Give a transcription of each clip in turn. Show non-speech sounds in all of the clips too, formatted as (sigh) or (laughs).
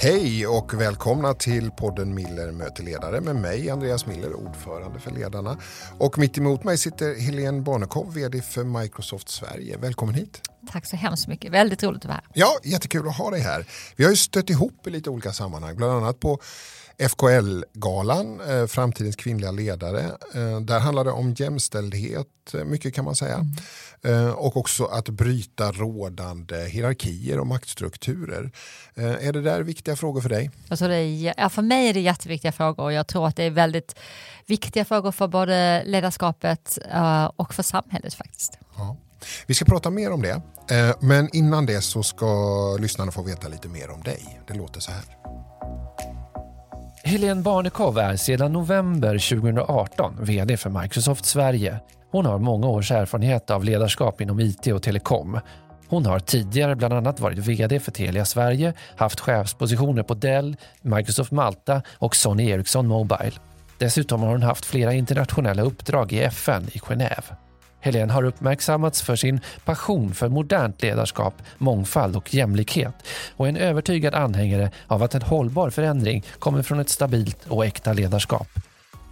Hej och välkomna till podden Miller möter ledare med mig Andreas Miller, ordförande för Ledarna. Och mitt emot mig sitter Helene Barnekow, vd för Microsoft Sverige. Välkommen hit. Tack så hemskt mycket, väldigt roligt att vara här. Ja, jättekul att ha dig här. Vi har ju stött ihop i lite olika sammanhang, bland annat på FKL-galan, eh, Framtidens kvinnliga ledare. Eh, där handlar det om jämställdhet, eh, mycket kan man säga. Mm. Och också att bryta rådande hierarkier och maktstrukturer. Är det där viktiga frågor för dig? Tror det är, ja, för mig är det jätteviktiga frågor och jag tror att det är väldigt viktiga frågor för både ledarskapet och för samhället faktiskt. Ja. Vi ska prata mer om det, Eh, men innan det så ska lyssnarna få veta lite mer om dig. Det låter så här. Helene Barnekow är sedan november 2018 VD för Microsoft Sverige. Hon har många års erfarenhet av ledarskap inom IT och telekom. Hon har tidigare bland annat varit VD för Telia Sverige, haft chefspositioner på Dell, Microsoft Malta och Sony Ericsson Mobile. Dessutom har hon haft flera internationella uppdrag i FN i Genève. Helene har uppmärksammats för sin passion för modernt ledarskap, mångfald och jämlikhet och är en övertygad anhängare av att en hållbar förändring kommer från ett stabilt och äkta ledarskap.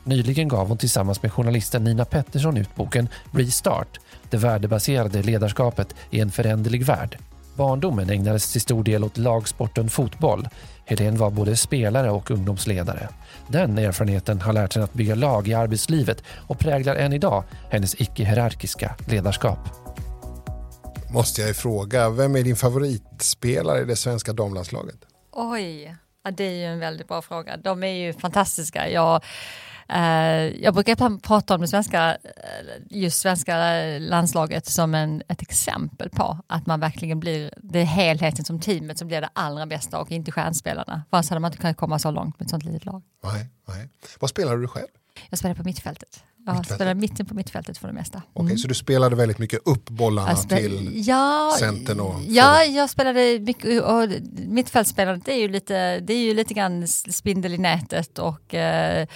Nyligen gav hon tillsammans med journalisten Nina Pettersson ut boken Restart, det värdebaserade ledarskapet i en föränderlig värld. Barndomen ägnades till stor del åt lagsporten fotboll. Helene var både spelare och ungdomsledare. Den erfarenheten har lärt henne att bygga lag i arbetslivet och präglar än idag hennes icke-hierarkiska ledarskap. Måste jag fråga, vem är din favoritspelare i det svenska damlandslaget? Oj, ja, det är ju en väldigt bra fråga. De är ju fantastiska. Jag Eh, jag brukar prata om det svenska, eh, just svenska landslaget som en, ett exempel på att man verkligen blir, det är helheten som teamet som blir det allra bästa och inte stjärnspelarna. För annars hade man inte kunnat komma så långt med ett sånt litet lag. Nej, nej. Vad spelar du själv? Jag spelar på mittfältet. Jag spelar mitten på mittfältet för det mesta. Mm. Okej, så du spelade väldigt mycket upp bollarna spel, till ja, centern? Och ja, jag spelade mycket, och mittfältsspelandet är ju lite, det är ju lite grann spindel i nätet och eh,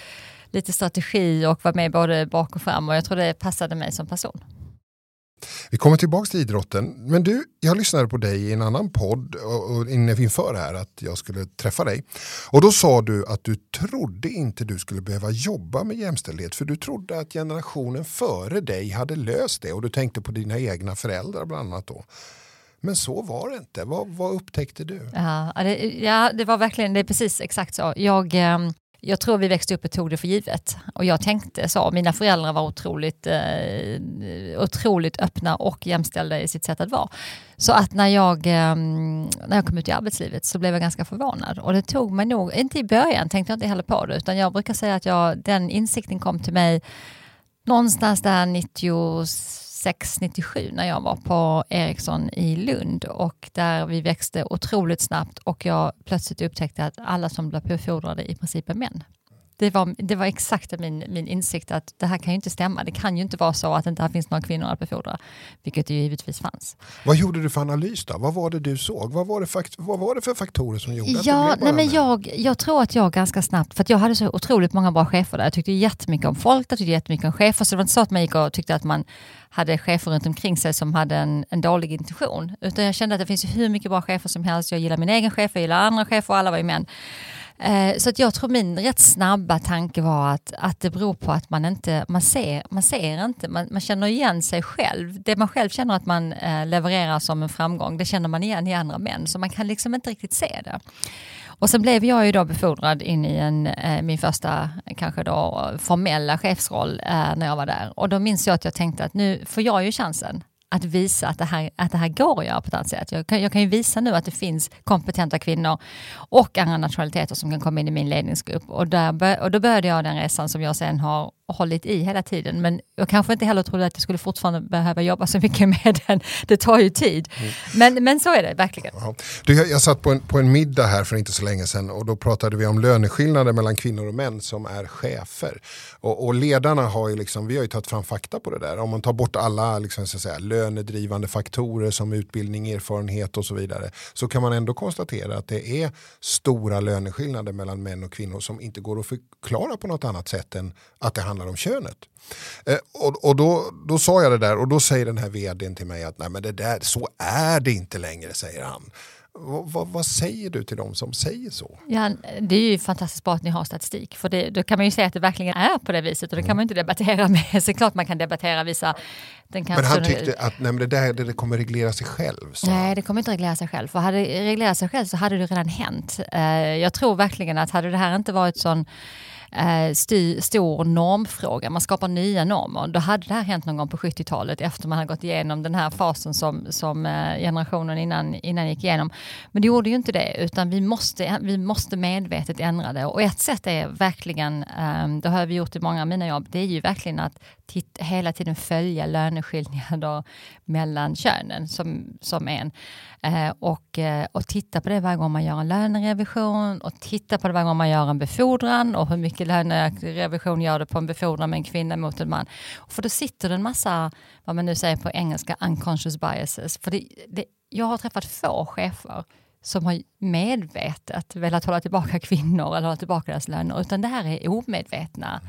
lite strategi och vara med både bak och fram och jag tror det passade mig som person. Vi kommer tillbaka till idrotten. Men du, jag lyssnade på dig i en annan podd och inför här att jag skulle träffa dig. Och då sa du att du trodde inte du skulle behöva jobba med jämställdhet för du trodde att generationen före dig hade löst det och du tänkte på dina egna föräldrar bland annat då. Men så var det inte. Vad, vad upptäckte du? Ja det, ja, det var verkligen, det är precis exakt så. Jag, ehm, jag tror vi växte upp och tog det för givet. Och jag tänkte så, mina föräldrar var otroligt, eh, otroligt öppna och jämställda i sitt sätt att vara. Så att när jag, eh, när jag kom ut i arbetslivet så blev jag ganska förvånad. Och det tog mig nog, inte i början tänkte jag inte heller på det, utan jag brukar säga att jag, den insikten kom till mig någonstans där 90... 96-97 när jag var på Ericsson i Lund och där vi växte otroligt snabbt och jag plötsligt upptäckte att alla som blev befordrade i princip är män. Det var, det var exakt min, min insikt att det här kan ju inte stämma. Det kan ju inte vara så att det inte finns några kvinnor att befordra, vilket det ju givetvis fanns. Vad gjorde du för analys då? Vad var det du såg? Vad var det för, vad var det för faktorer som gjorde ja, att du nej, men jag, jag tror att jag ganska snabbt, för jag hade så otroligt många bra chefer där. Jag tyckte jättemycket om folk, jag tyckte jättemycket om chefer, så det var inte så att man gick och tyckte att man hade chefer runt omkring sig som hade en, en dålig intention. Utan jag kände att det finns hur mycket bra chefer som helst. Jag gillar min egen chef, jag gillar andra chefer och alla var ju män. Eh, så att jag tror min rätt snabba tanke var att, att det beror på att man inte, man ser, man ser inte, man, man känner igen sig själv. Det man själv känner att man eh, levererar som en framgång, det känner man igen i andra män. Så man kan liksom inte riktigt se det. Och sen blev jag ju då befordrad in i en, eh, min första kanske då formella chefsroll eh, när jag var där. Och då minns jag att jag tänkte att nu får jag ju chansen att visa att det här, att det här går att göra på ett annat sätt. Jag kan, jag kan ju visa nu att det finns kompetenta kvinnor och andra nationaliteter som kan komma in i min ledningsgrupp. Och, där, och då började jag den resan som jag sen har hållit i hela tiden. Men jag kanske inte heller trodde att jag skulle fortfarande behöva jobba så mycket (laughs) med den. Det tar ju tid. Mm. Men, men så är det verkligen. Ja. Du, jag, jag satt på en, på en middag här för inte så länge sedan och då pratade vi om löneskillnader mellan kvinnor och män som är chefer. Och, och ledarna har ju liksom, vi har ju tagit fram fakta på det där. Om man tar bort alla liksom, så att säga, lönedrivande faktorer som utbildning, erfarenhet och så vidare så kan man ändå konstatera att det är stora löneskillnader mellan män och kvinnor som inte går att förklara på något annat sätt än att det handlar handlar om könet. Eh, och och då, då sa jag det där och då säger den här vdn till mig att Nej, men det där, så är det inte längre, säger han. Vad, vad, säger du till dem som säger så? Ja, det är ju fantastiskt bra att ni har statistik, för det, då kan man ju säga att det verkligen är på det viset och det kan man inte debattera (laughs) med. Så klart man kan debattera vissa... Den men han tyckte att nej, det där det kommer reglera sig själv? Så. Nej, det kommer inte reglera sig själv. För hade det reglerat sig själv så hade det redan hänt. Eh, jag tror verkligen att hade det här inte varit sån eh, styr, stor normfråga. Man skapar nya normer. Då hade det här hänt någon gång på 70-talet efter man hade gått igenom den här fasen som, som eh, generationen innan, innan gick igenom. Men det gjorde ju inte det, utan vi måste, vi måste medvetet ändra det. Och ett sätt är verkligen, ehm, det har vi gjort i många av mina jobb, det är ju verkligen att titt, hela tiden följa löneskillnader mellan könen som, som en. Eh, och, eh, och titta på det varje gång man gör en lönerevision och titta på det varje gång man gör en befordran och hur mycket lönerevision gör det på en befordran med en kvinna mot en man. För då sitter det en massa, vad man nu säger på engelska, unconscious biases. För det, det, jag har träffat få chefer som har medvetet velat hålla tillbaka kvinnor eller hålla tillbaka deras löner, utan det här är omedvetna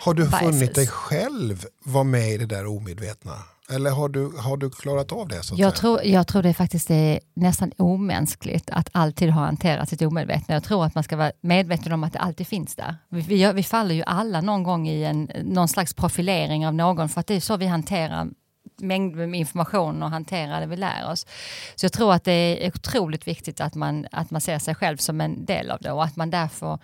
Har du biases. funnit dig själv vara med i det där omedvetna? Eller har du, har du klarat av det? Så jag, tror, jag tror det faktiskt är nästan omänskligt att alltid ha hanterat sitt omedvetna. Jag tror att man ska vara medveten om att det alltid finns där. Vi, vi, vi faller ju alla någon gång i en, någon slags profilering av någon för att det är så vi hanterar mängder med information och hantera det vi lär oss. Så jag tror att det är otroligt viktigt att man, att man ser sig själv som en del av det och att man därför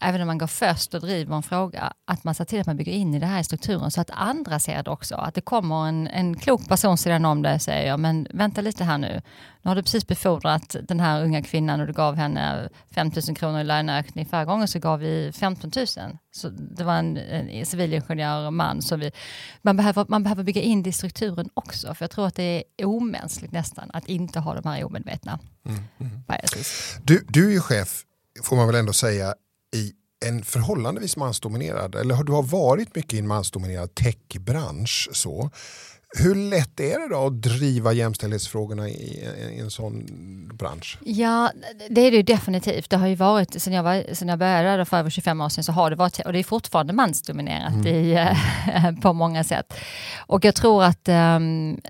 även om man går först och driver en fråga, att man ser till att man bygger in i det här i strukturen så att andra ser det också. Att det kommer en, en klok person sedan om det och säger, men vänta lite här nu. Nu har du precis befordrat den här unga kvinnan och du gav henne 5 000 kronor i löneökning. Förra gången så gav vi 15 000. Så det var en, en civilingenjör man. Så vi, man, behöver, man behöver bygga in det i strukturen också. För jag tror att det är omänskligt nästan att inte ha de här omedvetna mm, mm. Du, du är ju chef, får man väl ändå säga, i en förhållandevis mansdominerad, eller du har varit mycket i en mansdominerad techbransch. Så. Hur lätt är det då att driva jämställdhetsfrågorna i, i en sån bransch? Ja, det är det definitivt. Det har ju varit, sen jag, var, sen jag började för över 25 år sedan så har det varit, och det är fortfarande mansdominerat mm. i, eh, (laughs) på många sätt. Och jag tror att, um,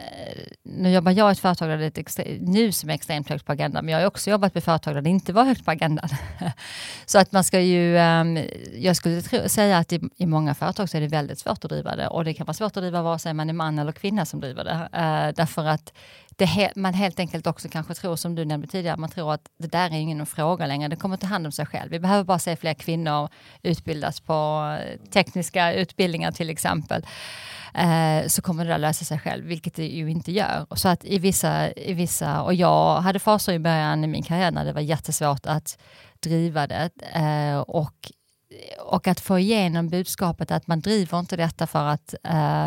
nu jobbar jag i ett företag där det är extre, nu som är extremt högt på agendan, men jag har också jobbat med företag där det inte var högt på agendan. (laughs) så att man ska ju, um, jag skulle tro, säga att i, i många företag så är det väldigt svårt att driva det och det kan vara svårt att driva vare sig man är man eller kvinna kvinna som driver det. Uh, därför att det he man helt enkelt också kanske tror, som du nämnde tidigare, man tror att det där är ingen fråga längre, det kommer ta hand om sig själv. Vi behöver bara se fler kvinnor utbildas på eh, tekniska utbildningar till exempel. Eh, så kommer det där lösa sig själv, vilket det ju inte gör. Så att i vissa, i vissa, och jag hade faser i början i min karriär när det var jättesvårt att driva det. eh, och och att få igenom budskapet att man driver inte detta för att eh,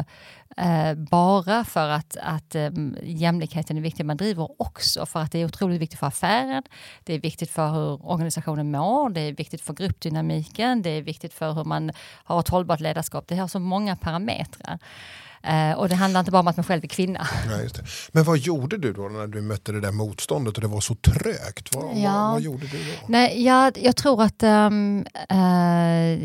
eh, bara för att, att eh, jämlikheten är viktig, man driver också för att det är otroligt viktigt för affären, det är viktigt för hur organisationen mår, det är viktigt för gruppdynamiken, det är viktigt för hur man har ett hållbart ledarskap. Det har så många parametrar. Uh, och det handlar inte bara om att man själv är kvinna. (laughs) Ja, Men vad gjorde du då när du mötte det där motståndet och det var så trögt? Vad, ja. vad, vad gjorde du då? Nej, jag, jag tror att um, uh,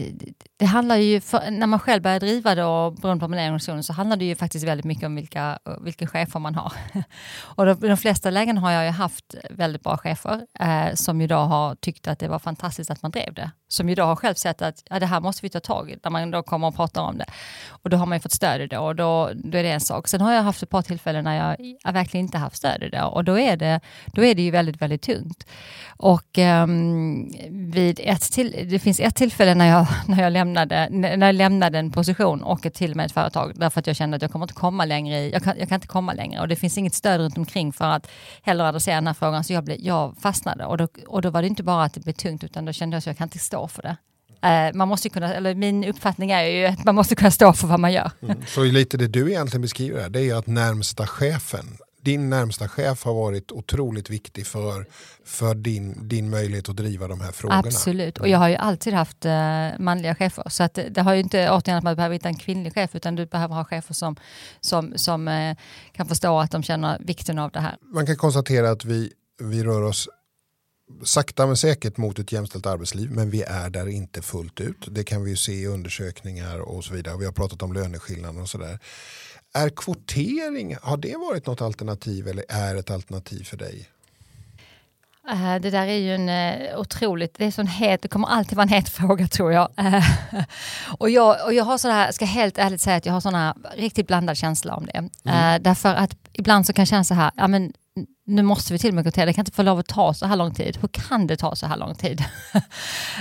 det handlar ju, för, när man själv börjar driva det och beroende på man är organisationen så handlar det ju faktiskt väldigt mycket om vilka, vilka chefer man har. (laughs) och de, de flesta lägen har jag ju haft väldigt bra chefer eh, som ju då har tyckt att det var fantastiskt att man drev det. Som ju då har själv sett att ja, det här måste vi ta tag i när man då kommer och pratar om det. Och då har man ju fått stöd i det och då, då är det en sak. Sen har jag haft ett par tillfällen när jag, jag verkligen inte haft stöd i det och då är det, då är det ju väldigt, väldigt tungt. Och um, vid ett till, det finns ett tillfälle när jag, (laughs) när jag lämnade, när jag lämnade en position och ett till med ett företag därför att jag kände att jag kommer inte komma längre i, jag kan, jag kan inte komma längre och det finns inget stöd runt omkring för att heller adressera den här frågan så jag, blev, jag fastnade och då, och då var det inte bara att det blev tungt utan då kände jag att jag kan inte stå för det. Uh, man måste kunna, eller min uppfattning är ju att man måste kunna stå för vad man gör. Mm. (laughs) Så lite det du egentligen beskriver det är att närmsta chefen din närmsta chef har varit otroligt viktig för, för din, din möjlighet att driva de här frågorna. Absolut, och jag har ju alltid haft uh, manliga chefer. Så att det har ju inte återigen att man behöver hitta en kvinnlig chef, utan du behöver ha chefer som, som, som uh, kan förstå att de känner vikten av det här. Man kan konstatera att vi, vi rör oss sakta men säkert mot ett jämställt arbetsliv men vi är där inte fullt ut. Det kan vi ju se i undersökningar och så vidare. Vi har pratat om löneskillnader och sådär. Är kvotering, har det varit något alternativ eller är ett alternativ för dig? Eh, det där är ju en uh, otroligt, det är sån het, det kommer alltid vara en het (laughs) fråga tror jag. Uh, och jag, och jag har sådär, ska helt ärligt säga att jag har sådana riktigt blandad känsla om det. Mm. därför att ibland så kan jag känna så här, ja men nu måste vi till med kvotera, det kan inte få lov att ta så här lång tid. Hur kan det ta så här lång tid? (laughs)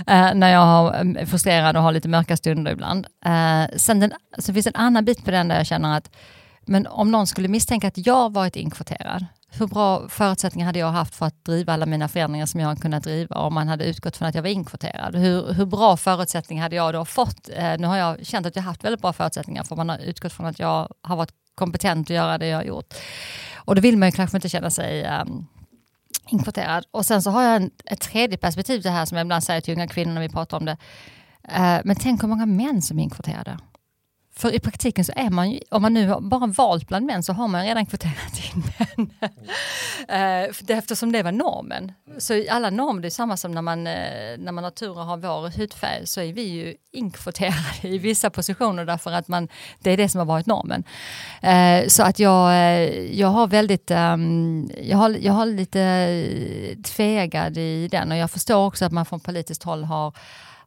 Eh, när jag är mm, frustrerad och har lite mörka stunder ibland. Eh, sen den, så finns en annan bit på den där jag känner att men om någon skulle misstänka att jag varit inkvoterad, hur bra förutsättningar hade jag haft för att driva alla mina förändringar som jag har kunnat driva om man hade utgått från att jag var inkvoterad? Hur, hur bra förutsättningar hade jag då fått? Eh, nu har jag känt att jag haft väldigt bra förutsättningar för man har utgått från att jag har varit kompetent att göra det jag har gjort. Och då vill man ju kanske inte känna sig um, inkvoterad. Och sen så har jag en, ett tredje perspektiv det här som jag ibland säger till unga kvinnor när vi pratar om det. Uh, men tänk hur många män som är inkvoterade. För i praktiken så är man ju, om man nu bara valt bland män så har man redan kvoterat in (laughs) män. Mm. eftersom det var normen. Så alla normer, det är samma som när man, eh, när man har tur och har vår hudfärg så är vi ju inkvoterade i vissa positioner därför att man, det är det som har varit normen. Eh, så att jag, jag har väldigt, ehm, jag, har, jag har lite tvegad i den och jag förstår också att man från politiskt håll har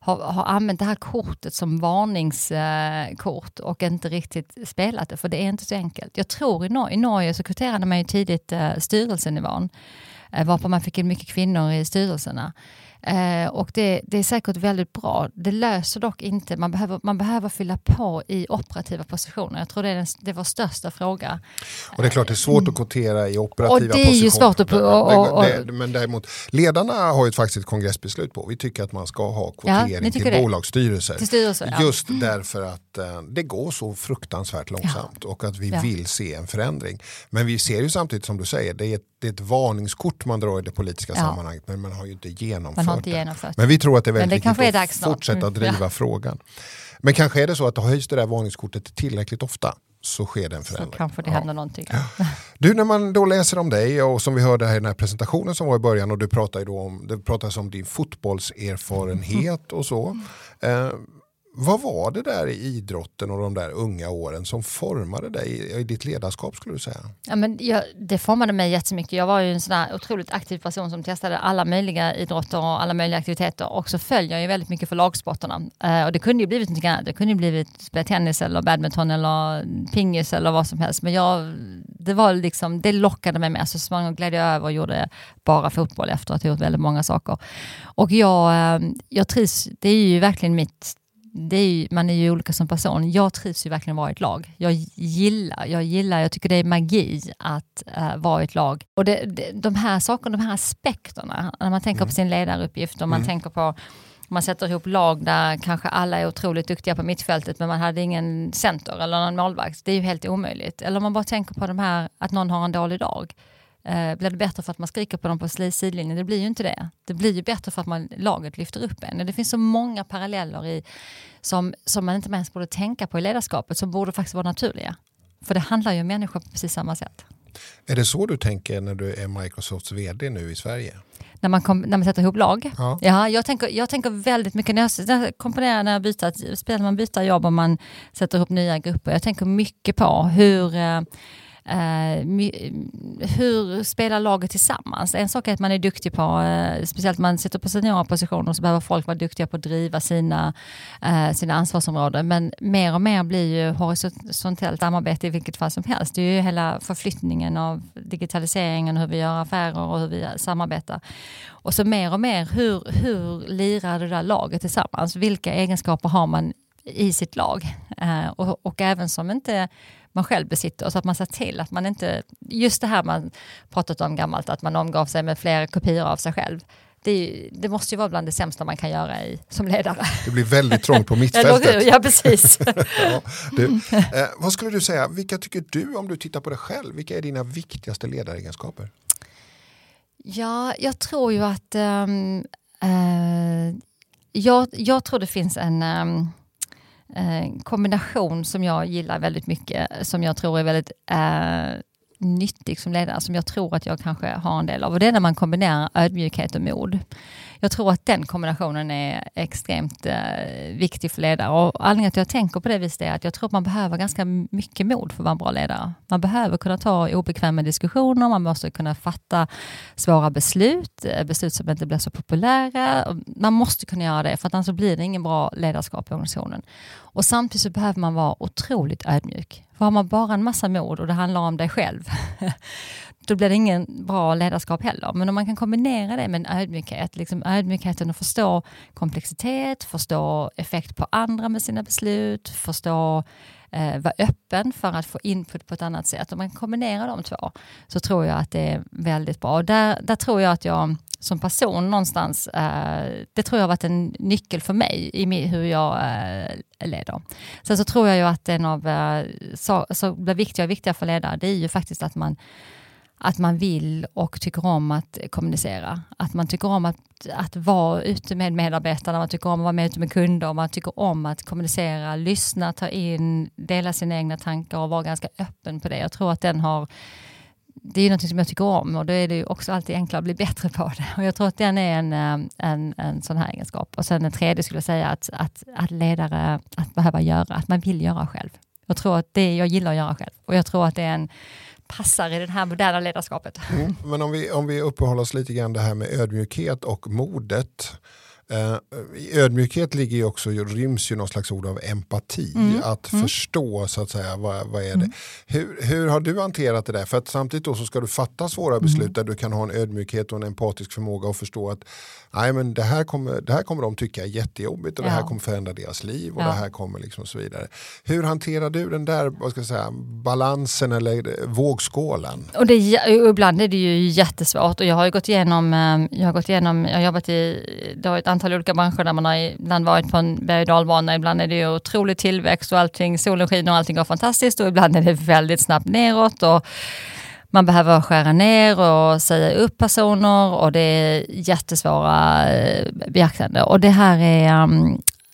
har, har använt det här kortet som varningskort och inte riktigt spelat det, för det är inte så enkelt. Jag tror i, Nor i Norge så kvoterade man ju tidigt eh, styrelsenivån, eh, varpå man fick in mycket kvinnor i styrelserna. Eh, och det, det, är säkert väldigt bra. Det löser dock inte, man behöver, man behöver fylla på i operativa positioner. Jag tror det är, den, det är vår största fråga. Och det är klart det är svårt att kvotera i operativa positioner. Och det är positioner. ju svårt att... Och, och, men, men däremot, ledarna har ju faktiskt ett kongressbeslut på. Vi tycker att man ska ha kvotering ja, till det. bolagsstyrelser. Till styrelser, ja. Just därför att eh, det går så fruktansvärt långsamt ja. och att vi vill se en förändring. Men vi ser ju samtidigt som du säger, det är ett, det är ett varningskort man drar i det politiska sammanhanget men man har ju inte genomfört har inte genomfört. Men vi tror att det är väldigt det viktigt att fortsätta mm. driva ja. frågan. Men kanske är det så att höjs det där varningskortet tillräckligt ofta så sker det en förändring. Så kanske det händer ja. någonting. Du, när man då läser om dig och som vi hörde här i den här presentationen som var i början och du pratade då om, det pratas om din fotbollserfarenhet och så. Eh, vad var det där i idrotten och de där unga åren som formade dig i ditt ledarskap skulle du säga? Ja, men jag, det formade mig jättemycket. Jag var ju en sån där otroligt aktiv person som testade alla möjliga idrotter och alla möjliga aktiviteter och så följer jag ju väldigt mycket för lagsporterna. Eh, och det kunde ju blivit något annat. Det kunde ju blivit spela tennis eller badminton eller pingis eller vad som helst. Men jag, det var liksom, det lockade mig med. Så småningom gled jag över och gjorde bara fotboll efter att ha gjort väldigt många saker. Och jag, eh, jag trivs, det är ju verkligen mitt är ju, man är ju olika som person. Jag trivs ju verkligen vara i ett lag. Jag gillar, jag gillar, jag tycker det är magi att uh, vara i ett lag. Och det, det, de här sakerna, de här aspekterna, när man tänker mm. på sin ledaruppgift och man mm. tänker på man sätter ihop lag där kanske alla är otroligt duktiga på mittfältet men man hade ingen center eller någon målvakt. Det är ju helt omöjligt. Eller om man bara tänker på de här, att någon har en dålig dag. Eh, blir det bättre för att man skriker på dem på sidlinjen? Det blir ju inte det. Det blir ju bättre för att man, laget lyfter upp en. Det finns så många paralleller i, som, som man inte ens borde tänka på i ledarskapet, som borde faktiskt vara naturliga. För det handlar ju om människor på precis samma sätt. Är det så du tänker när du är Microsofts vd nu i Sverige? När man, kom, när man sätter ihop lag? Ja. ja jag, tänker, jag tänker väldigt mycket, när jag, när jag komponerar, när jag byter, spelar man byter jobb och man sätter ihop nya grupper. Jag tänker mycket på hur eh, Uh, hur spelar laget tillsammans? En sak är att man är duktig på, uh, speciellt man sitter på seniora positioner, så behöver folk vara duktiga på att driva sina, uh, sina ansvarsområden. Men mer och mer blir ju horisontellt samarbete i vilket fall som helst. Det är ju hela förflyttningen av digitaliseringen, hur vi gör affärer och hur vi samarbetar. Och så mer och mer, hur, hur lirar det där laget tillsammans? Vilka egenskaper har man i sitt lag? Eh, och, och även som inte man själv besitter. Så att man ser till att man inte, just det här man pratat om gammalt, att man omgav sig med fler kopior av sig själv. Det, det, måste ju vara bland det sämsta man kan göra i, som ledare. Det blir väldigt trångt på mittfältet. ja, precis. (laughs) ja, du, eh, vad skulle du säga, vilka tycker du om du tittar på dig själv, vilka är dina viktigaste ledaregenskaper? Ja, jag tror ju att um, uh, jag, jag tror det finns en um, en eh, kombination som jag gillar väldigt mycket, som jag tror är väldigt eh, nyttig som ledare som jag tror att jag kanske har en del av. Och det är när man kombinerar ödmjukhet och mod. Jag tror att den kombinationen är extremt eh, viktig för ledare. Och anledningen till att jag tänker på det viset är att jag tror att man behöver ganska mycket mod för att vara en bra ledare. Man behöver kunna ta obekväma diskussioner, man måste kunna fatta svåra beslut, eh, beslut som inte blir så populära. Man måste kunna göra det, för att annars blir det ingen bra ledarskap i organisationen. Och samtidigt så behöver man vara otroligt ödmjuk. För har man bara en massa mod och det handlar om dig själv, (laughs) då blir det ingen bra ledarskap heller. Men om man kan kombinera det med en ödmjukhet, liksom ödmjukheten att förstå komplexitet, förstå effekt på andra med sina beslut, förstå eh, vara öppen för att få input på ett annat sätt. Om man kombinerar de två så tror jag att det är väldigt bra. Och där, där tror jag att jag som person någonstans, eh, det tror jag har varit en nyckel för mig i hur jag eh, leder. Sen så tror jag ju att en av eh, så, så blir viktiga och viktiga för ledare, det är ju faktiskt att man att man vill och tycker om att kommunicera. Att man tycker om att, att vara ute med medarbetarna, man tycker om att vara med ute med kunder, man tycker om att kommunicera, lyssna, ta in, dela sina egna tankar och vara ganska öppen på det. Jag tror att den har det är något som jag tycker om och då är det ju också alltid enklare att bli bättre på det. Och jag tror att den är en, eh, en, en sån här egenskap. Och sen den tredje skulle jag säga att, att, att ledare, att behöva göra, att man vill göra själv. Jag tror att det jag gillar att göra själv och jag tror att det är en passar i det här moderna ledarskapet. Mm. Men om vi, om vi uppehåller oss lite grann det här med ödmjukhet och modet. I ödmjukhet ligger ju också, ryms ju någon slags ord av empati. Mm. Att mm. förstå så att säga, vad, vad är det. Mm. Hur, hur har du hanterat det där? För att samtidigt då så ska du fatta svåra beslut mm. där du kan ha en ödmjukhet och en empatisk förmåga och förstå att nej, men det, här kommer, det här kommer de tycka är jättejobbigt och ja. det här kommer förändra deras liv och ja. det här kommer liksom så vidare. Hur hanterar du den där vad ska jag säga, balansen eller vågskålen? Och det, ibland är det ju jättesvårt och jag har gått igenom, eh, jag har gått igenom, jag har jobbat i, det har ett antal olika branscher där man har ibland varit på en berg och dalbana, ibland är det ju otrolig tillväxt och allting, solen skiner och allting går fantastiskt och ibland är det väldigt snabbt neråt. Och, man behöver skära ner och säga upp personer och det är jättesvåra eh, beaktande. Och det här är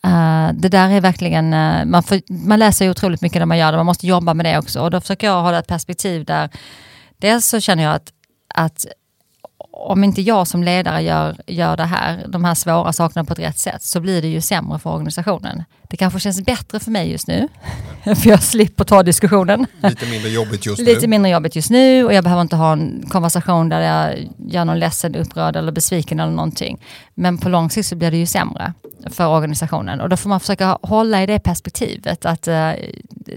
Uh, det där är verkligen, uh, man, får, man läser ju otroligt mycket när man gör det, man måste jobba med det också. Och då försöker jag hålla ett perspektiv där, dels så känner jag att, att om inte jag som ledare gör, gör det här, de här svåra sakerna på ett rätt sätt så blir det ju sämre för organisationen. Det kanske känns bättre för mig just nu, (laughs) för jag slipper ta diskussionen. Lite mindre jobbigt just nu. Lite mindre jobbigt just nu och jag behöver inte ha en konversation där jag gör någon ledsen, upprörd eller besviken eller någonting. Men på lång sikt så blir det ju sämre för organisationen och då får man försöka hålla i det perspektivet att uh,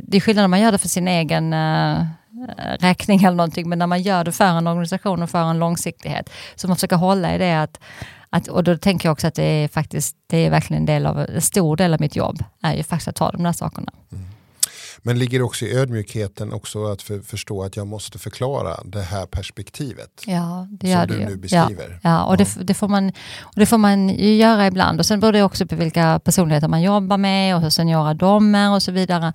det är skillnad om man gör det för sin egen uh, räkning eller någonting, men när man gör det för en organisation och för en långsiktighet, så man försöker hålla i det att, att och då tänker jag också att det är faktiskt, det är verkligen en del av, en stor del av mitt jobb, är ju faktiskt att ta de där sakerna. Mm. Men ligger det också i ödmjukheten också att för, förstå att jag måste förklara det här perspektivet? Ja, det gör som det du ju. nu beskriver. Ja, ja och det, det, får man, och det får man göra ibland. Och sen beror det också på vilka personligheter man jobbar med och hur seniora de är och så vidare.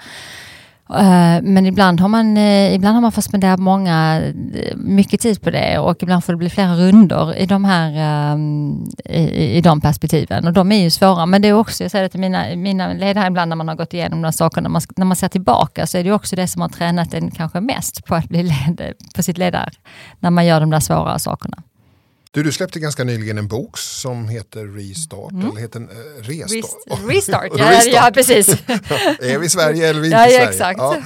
Eh, men ibland har, man, eh, ibland har man fått spendera många, eh, mycket tid på det och ibland får det bli flera runder i de här ehm, i, i de perspektiven. Och de är ju svåra. Men det är också, jag säger det till mina, mina ledare ibland när man har gått igenom de här sakerna, när man, när man ser tillbaka så är det också det som har tränat en kanske mest på att bli led, på sitt ledare. När man gör de där svåra sakerna. Du, du släppte ganska nyligen en bok som heter Restart, mm. eller heter den uh, Restart? Restart, (laughs) ja, Restart. ja (laughs) precis. (laughs) är vi i Sverige eller är vi inte ja, i Sverige? Exakt. Ja.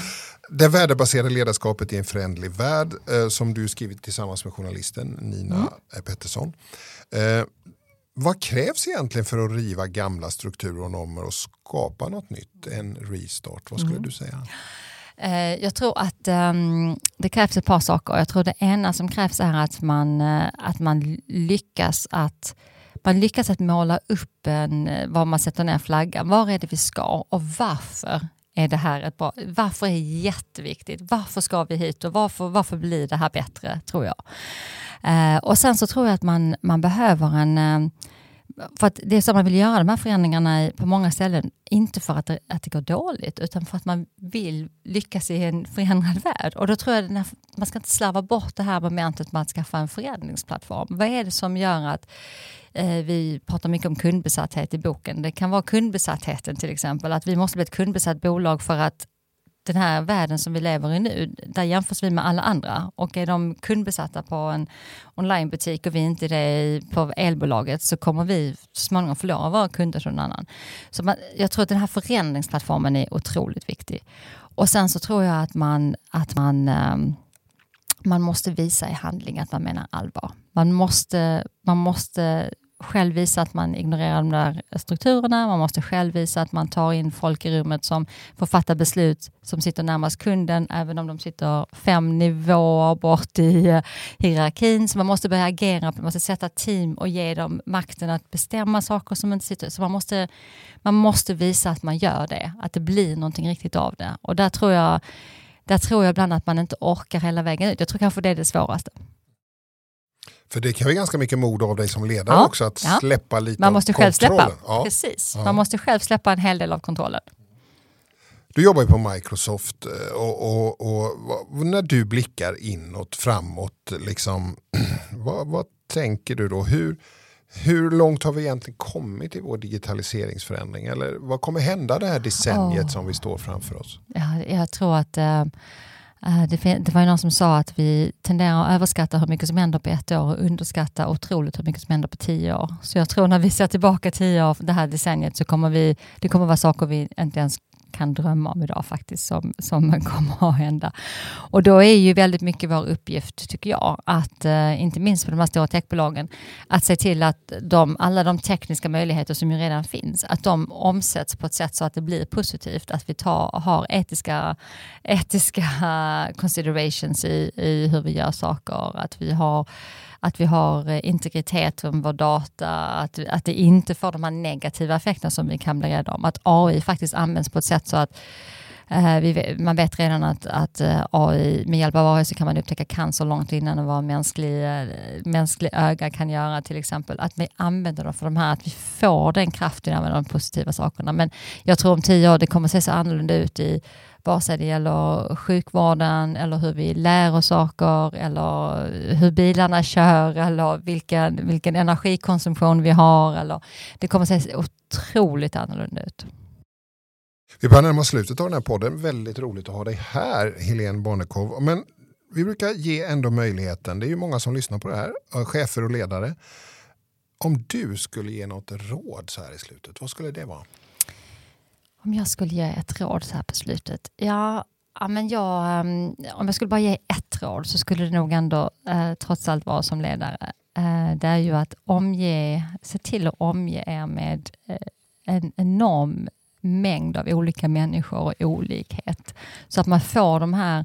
Det värdebaserade ledarskapet i en förändlig värld eh, som du skrivit tillsammans med journalisten Nina mm. Pettersson. Eh, vad krävs egentligen för att riva gamla strukturer och normer och skapa något nytt? En restart, vad skulle mm. du säga? Eh, jag tror att ehm, det krävs ett par saker. Jag tror det ena som krävs är att man, eh, att man lyckas att man lyckas att måla upp en, eh, var man sätter ner flaggan. Var är det vi ska och varför är det här ett bra... Varför är det jätteviktigt? Varför ska vi hit och varför, varför blir det här bättre, tror jag. Och sen så tror jag att man, man behöver en för att det är så man vill göra de här förändringarna på många ställen, inte för att det, att det går dåligt, utan för att man vill lyckas i en förändrad värld. Och då tror jag att man ska inte slarva bort det här momentet med att skaffa en förändringsplattform. Vad är det som gör att eh, vi pratar mycket om kundbesatthet i boken. Det kan vara kundbesattheten till exempel, att vi måste bli ett kundbesatt bolag för att den här världen som vi lever i nu, där jämförs vi med alla andra. Och är de kundbesatta på en onlinebutik och vi inte är det på elbolaget så kommer vi så småningom förlora våra kunder till någon annan. Så man, jag tror att den här förändringsplattformen är otroligt viktig. Och sen så tror jag att man, att man, um, man måste visa i handling att man menar allvar. Man måste, man måste själv visa att man ignorerar de där strukturerna. Man måste själv visa att man tar in folk i rummet som får fatta beslut som sitter närmast kunden, även om de sitter fem nivåer bort i eh, hierarkin. Så man måste börja agera, man måste sätta team och ge dem makten att bestämma saker som inte sitter. Så man måste, man måste visa att man gör det, att det blir någonting riktigt av det. Och där tror jag, där tror jag ibland att man inte orkar hela vägen ut. Jag tror kanske det är det svåraste. För det kräver ganska mycket mod av dig som ledare ja, också att ja. släppa lite Man måste av själv släppa. Ja. Precis. Man måste själv släppa en hel del av kontrollen. Du jobbar ju på Microsoft eh, och, och, och, och, när du blickar inåt, framåt, liksom, (clears throat) vad, vad, tänker du då? Hur, hur långt har vi egentligen kommit i vår digitaliseringsförändring? Eller vad kommer hända det här decenniet oh. som vi står framför oss? Ja, jag tror att Eh, Eh, det, var ju någon som sa att vi tenderar att överskatta hur mycket som händer på ett år och underskatta otroligt hur mycket som händer på tio år. Så jag tror när vi ser tillbaka tio år, det här decenniet, så kommer vi, det kommer vara saker vi inte ens kan drömma om idag faktiskt, som, som kommer att hända. Och då är ju väldigt mycket vår uppgift, tycker jag, att eh, inte minst för de här stora techbolagen, att se till att de, alla de tekniska möjligheter som ju redan finns, att de omsätts på ett sätt så att det blir positivt, att vi tar, har etiska, etiska considerations i, i hur vi gör saker, att vi har att vi har eh, integritet om vår data, att, att det inte får de här negativa effekterna som vi kan bli rädda om. Att AI faktiskt används på ett sätt så att eh, vi, man vet redan att, att eh, AI, med hjälp av AI så kan man upptäcka cancer långt innan vad mänsklig, eh, mänsklig öga kan göra till exempel. Att vi använder dem för de här, att vi får den kraften av de positiva sakerna. Men jag tror om tio år det kommer se så annorlunda ut i vare sig det gäller sjukvården eller hur vi lär oss saker eller hur bilarna kör eller vilken, vilken energikonsumtion vi har. Eller, det kommer att se otroligt annorlunda ut. Vi börjar närma oss slutet av den här podden. Väldigt roligt att ha dig här, Helene Barnekow. Men vi brukar ge ändå möjligheten, det är ju många som lyssnar på det här, eh, chefer och ledare. Om du skulle ge något råd så här i slutet, vad skulle det vara? Om jag skulle ge ett råd så här på slutet? Ja, ja men jag, ehm, om jag skulle bara ge ett råd så skulle det nog ändå eh, trots allt vara som ledare. Eh, det är ju att omge, se till att omge er med eh, en enorm mängd av olika människor och olikhet. Så att man får de här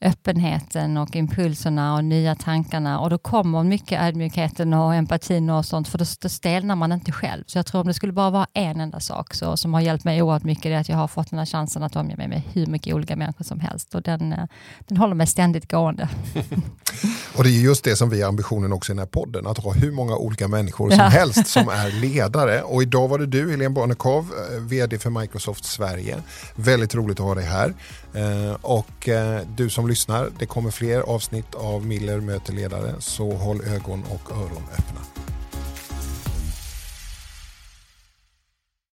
öppenheten och impulserna och nya tankarna och då kommer mycket ödmjukheten och empatin och sånt för då, då stelnar man inte själv. Så jag tror om det skulle bara vara en enda sak så, som har hjälpt mig oerhört mycket det är att jag har fått den här chansen att omge mig med hur mycket olika människor som helst och den, eh, den håller mig ständigt gående. (laughs) och det är just det som vi har ambitionen också i den här podden, att ha hur många olika människor som ja. (laughs) helst som är ledare. Och idag var det du, Helene Barnekow, eh, vd för Microsoft Sverige. Väldigt roligt att ha dig här. Eh, och du som lyssnar. Det kommer fler avsnitt av Miller möter ledare, så håll ögon och öron öppna.